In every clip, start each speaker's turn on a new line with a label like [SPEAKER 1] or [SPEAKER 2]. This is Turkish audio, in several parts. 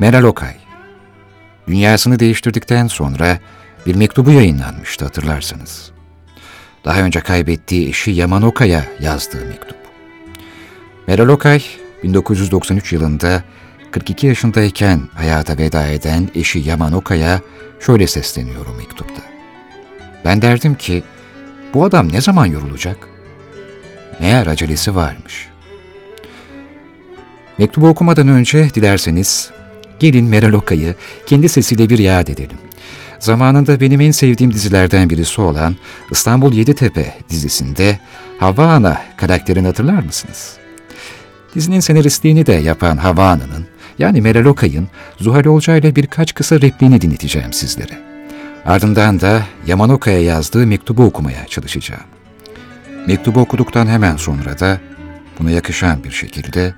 [SPEAKER 1] Meral Okay. Dünyasını değiştirdikten sonra bir mektubu yayınlanmıştı hatırlarsanız. Daha önce kaybettiği eşi Yaman Okay'a yazdığı mektup. Meral Okay, 1993 yılında 42 yaşındayken hayata veda eden eşi Yaman Okay'a şöyle sesleniyor o mektupta. Ben derdim ki, bu adam ne zaman yorulacak? Meğer acelesi varmış. Mektubu okumadan önce dilerseniz gelin Meral Okay'ı kendi sesiyle bir yad edelim. Zamanında benim en sevdiğim dizilerden birisi olan İstanbul Yeditepe dizisinde Havva Ana karakterini hatırlar mısınız? Dizinin senaristliğini de yapan Havva Ana'nın yani Meral Okay'ın Zuhal Olcay ile birkaç kısa repliğini dinleteceğim sizlere. Ardından da Yaman Okay'a yazdığı mektubu okumaya çalışacağım. Mektubu okuduktan hemen sonra da buna yakışan bir şekilde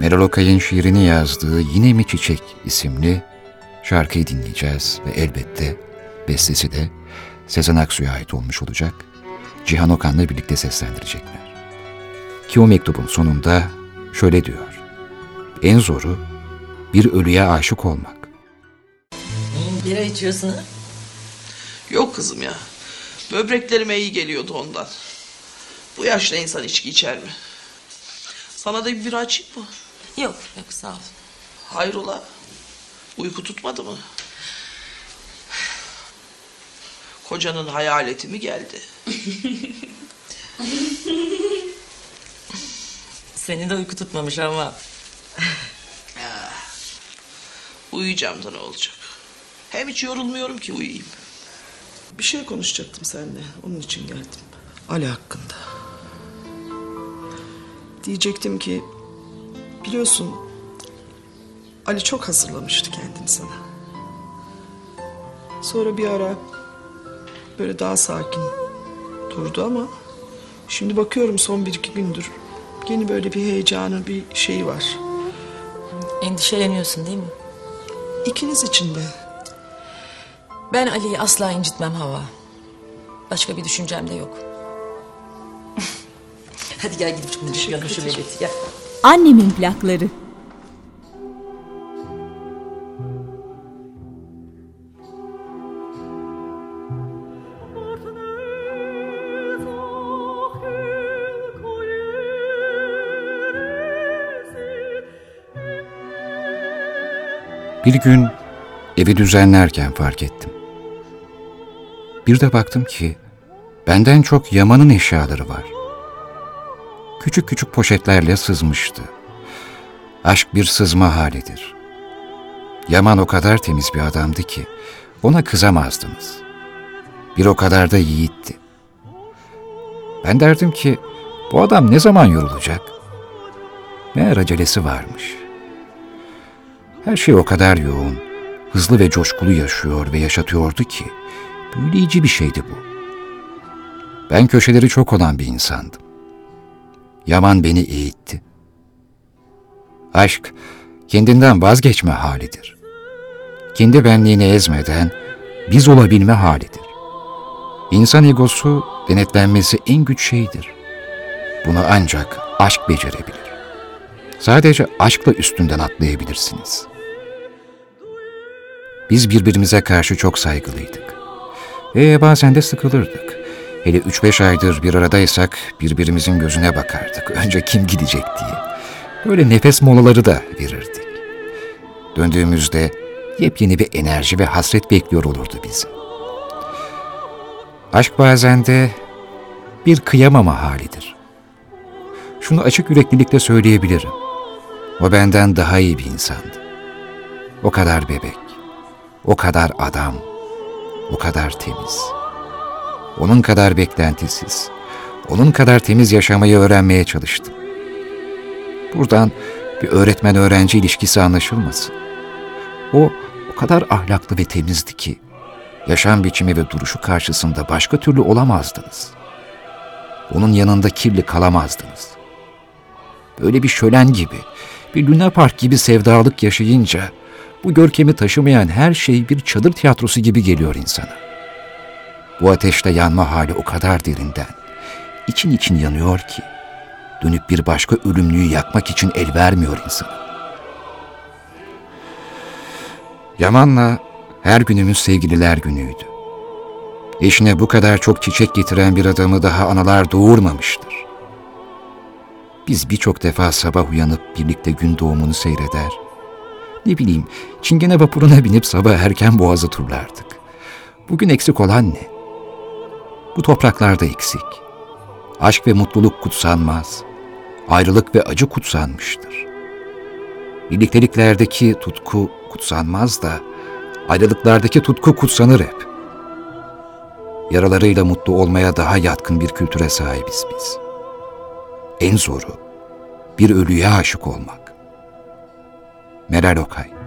[SPEAKER 1] Meral Okay'ın şiirini yazdığı Yine Mi Çiçek isimli şarkıyı dinleyeceğiz ve elbette bestesi de Sezen Aksu'ya ait olmuş olacak. Cihan Okan'la birlikte seslendirecekler. Ki o mektubun sonunda şöyle diyor. En zoru bir ölüye aşık olmak.
[SPEAKER 2] Bira içiyorsun ha?
[SPEAKER 3] Yok kızım ya. Böbreklerime iyi geliyordu ondan. Bu yaşta insan içki içer mi? Sana da bir bira açayım mı?
[SPEAKER 2] Yok yok sağ ol.
[SPEAKER 3] Hayrola? Uyku tutmadı mı? Kocanın hayaleti mi geldi?
[SPEAKER 2] Seni de uyku tutmamış ama.
[SPEAKER 3] Uyuyacağım da ne olacak? Hem hiç yorulmuyorum ki uyuyayım. Bir şey konuşacaktım seninle. Onun için geldim. Ali hakkında. Diyecektim ki... Biliyorsun... Ali çok hazırlamıştı kendini sana. Sonra bir ara... Böyle daha sakin durdu ama... Şimdi bakıyorum son bir iki gündür... Yeni böyle bir heyecanı, bir şeyi var.
[SPEAKER 2] Endişeleniyorsun değil mi?
[SPEAKER 3] İkiniz için de.
[SPEAKER 2] Ben Ali'yi asla incitmem Hava. Başka bir düşüncem de yok. Hadi gel gidip şimdi çıkalım şu veleti gel.
[SPEAKER 4] Annemin plakları.
[SPEAKER 1] Bir gün evi düzenlerken fark ettim. Bir de baktım ki benden çok Yaman'ın eşyaları var. Küçük küçük poşetlerle sızmıştı. Aşk bir sızma halidir. Yaman o kadar temiz bir adamdı ki ona kızamazdınız. Bir o kadar da yiğitti. Ben derdim ki bu adam ne zaman yorulacak? Meğer acelesi varmış.'' Her şey o kadar yoğun, hızlı ve coşkulu yaşıyor ve yaşatıyordu ki büyüleyici bir şeydi bu. Ben köşeleri çok olan bir insandım. Yaman beni eğitti. Aşk kendinden vazgeçme halidir. Kendi benliğini ezmeden biz olabilme halidir. İnsan egosu denetlenmesi en güç şeydir. Bunu ancak aşk becerebilir. Sadece aşkla üstünden atlayabilirsiniz. Biz birbirimize karşı çok saygılıydık. Ve bazen de sıkılırdık. Hele üç beş aydır bir aradaysak birbirimizin gözüne bakardık. Önce kim gidecek diye. Böyle nefes molaları da verirdik. Döndüğümüzde yepyeni bir enerji ve hasret bekliyor olurdu bizi. Aşk bazen de bir kıyamama halidir. Şunu açık yüreklilikle söyleyebilirim. O benden daha iyi bir insandı. O kadar bebek, o kadar adam, o kadar temiz. Onun kadar beklentisiz, onun kadar temiz yaşamayı öğrenmeye çalıştım. Buradan bir öğretmen-öğrenci ilişkisi anlaşılmasın. O, o kadar ahlaklı ve temizdi ki, yaşam biçimi ve duruşu karşısında başka türlü olamazdınız. Onun yanında kirli kalamazdınız. Böyle bir şölen gibi, bir Luna Park gibi sevdalık yaşayınca bu görkemi taşımayan her şey bir çadır tiyatrosu gibi geliyor insana. Bu ateşte yanma hali o kadar derinden, için için yanıyor ki, dönüp bir başka ölümlüyü yakmak için el vermiyor insana. Yaman'la her günümüz sevgililer günüydü. Eşine bu kadar çok çiçek getiren bir adamı daha analar doğurmamıştır. Biz birçok defa sabah uyanıp birlikte gün doğumunu seyreder. Ne bileyim, çingene vapuruna binip sabah erken boğazı turlardık. Bugün eksik olan ne? Bu topraklarda eksik. Aşk ve mutluluk kutsanmaz. Ayrılık ve acı kutsanmıştır. Birlikteliklerdeki tutku kutsanmaz da ayrılıklardaki tutku kutsanır hep. Yaralarıyla mutlu olmaya daha yatkın bir kültüre sahibiz biz. En zoru bir ölüye aşık olmak. Meral Okay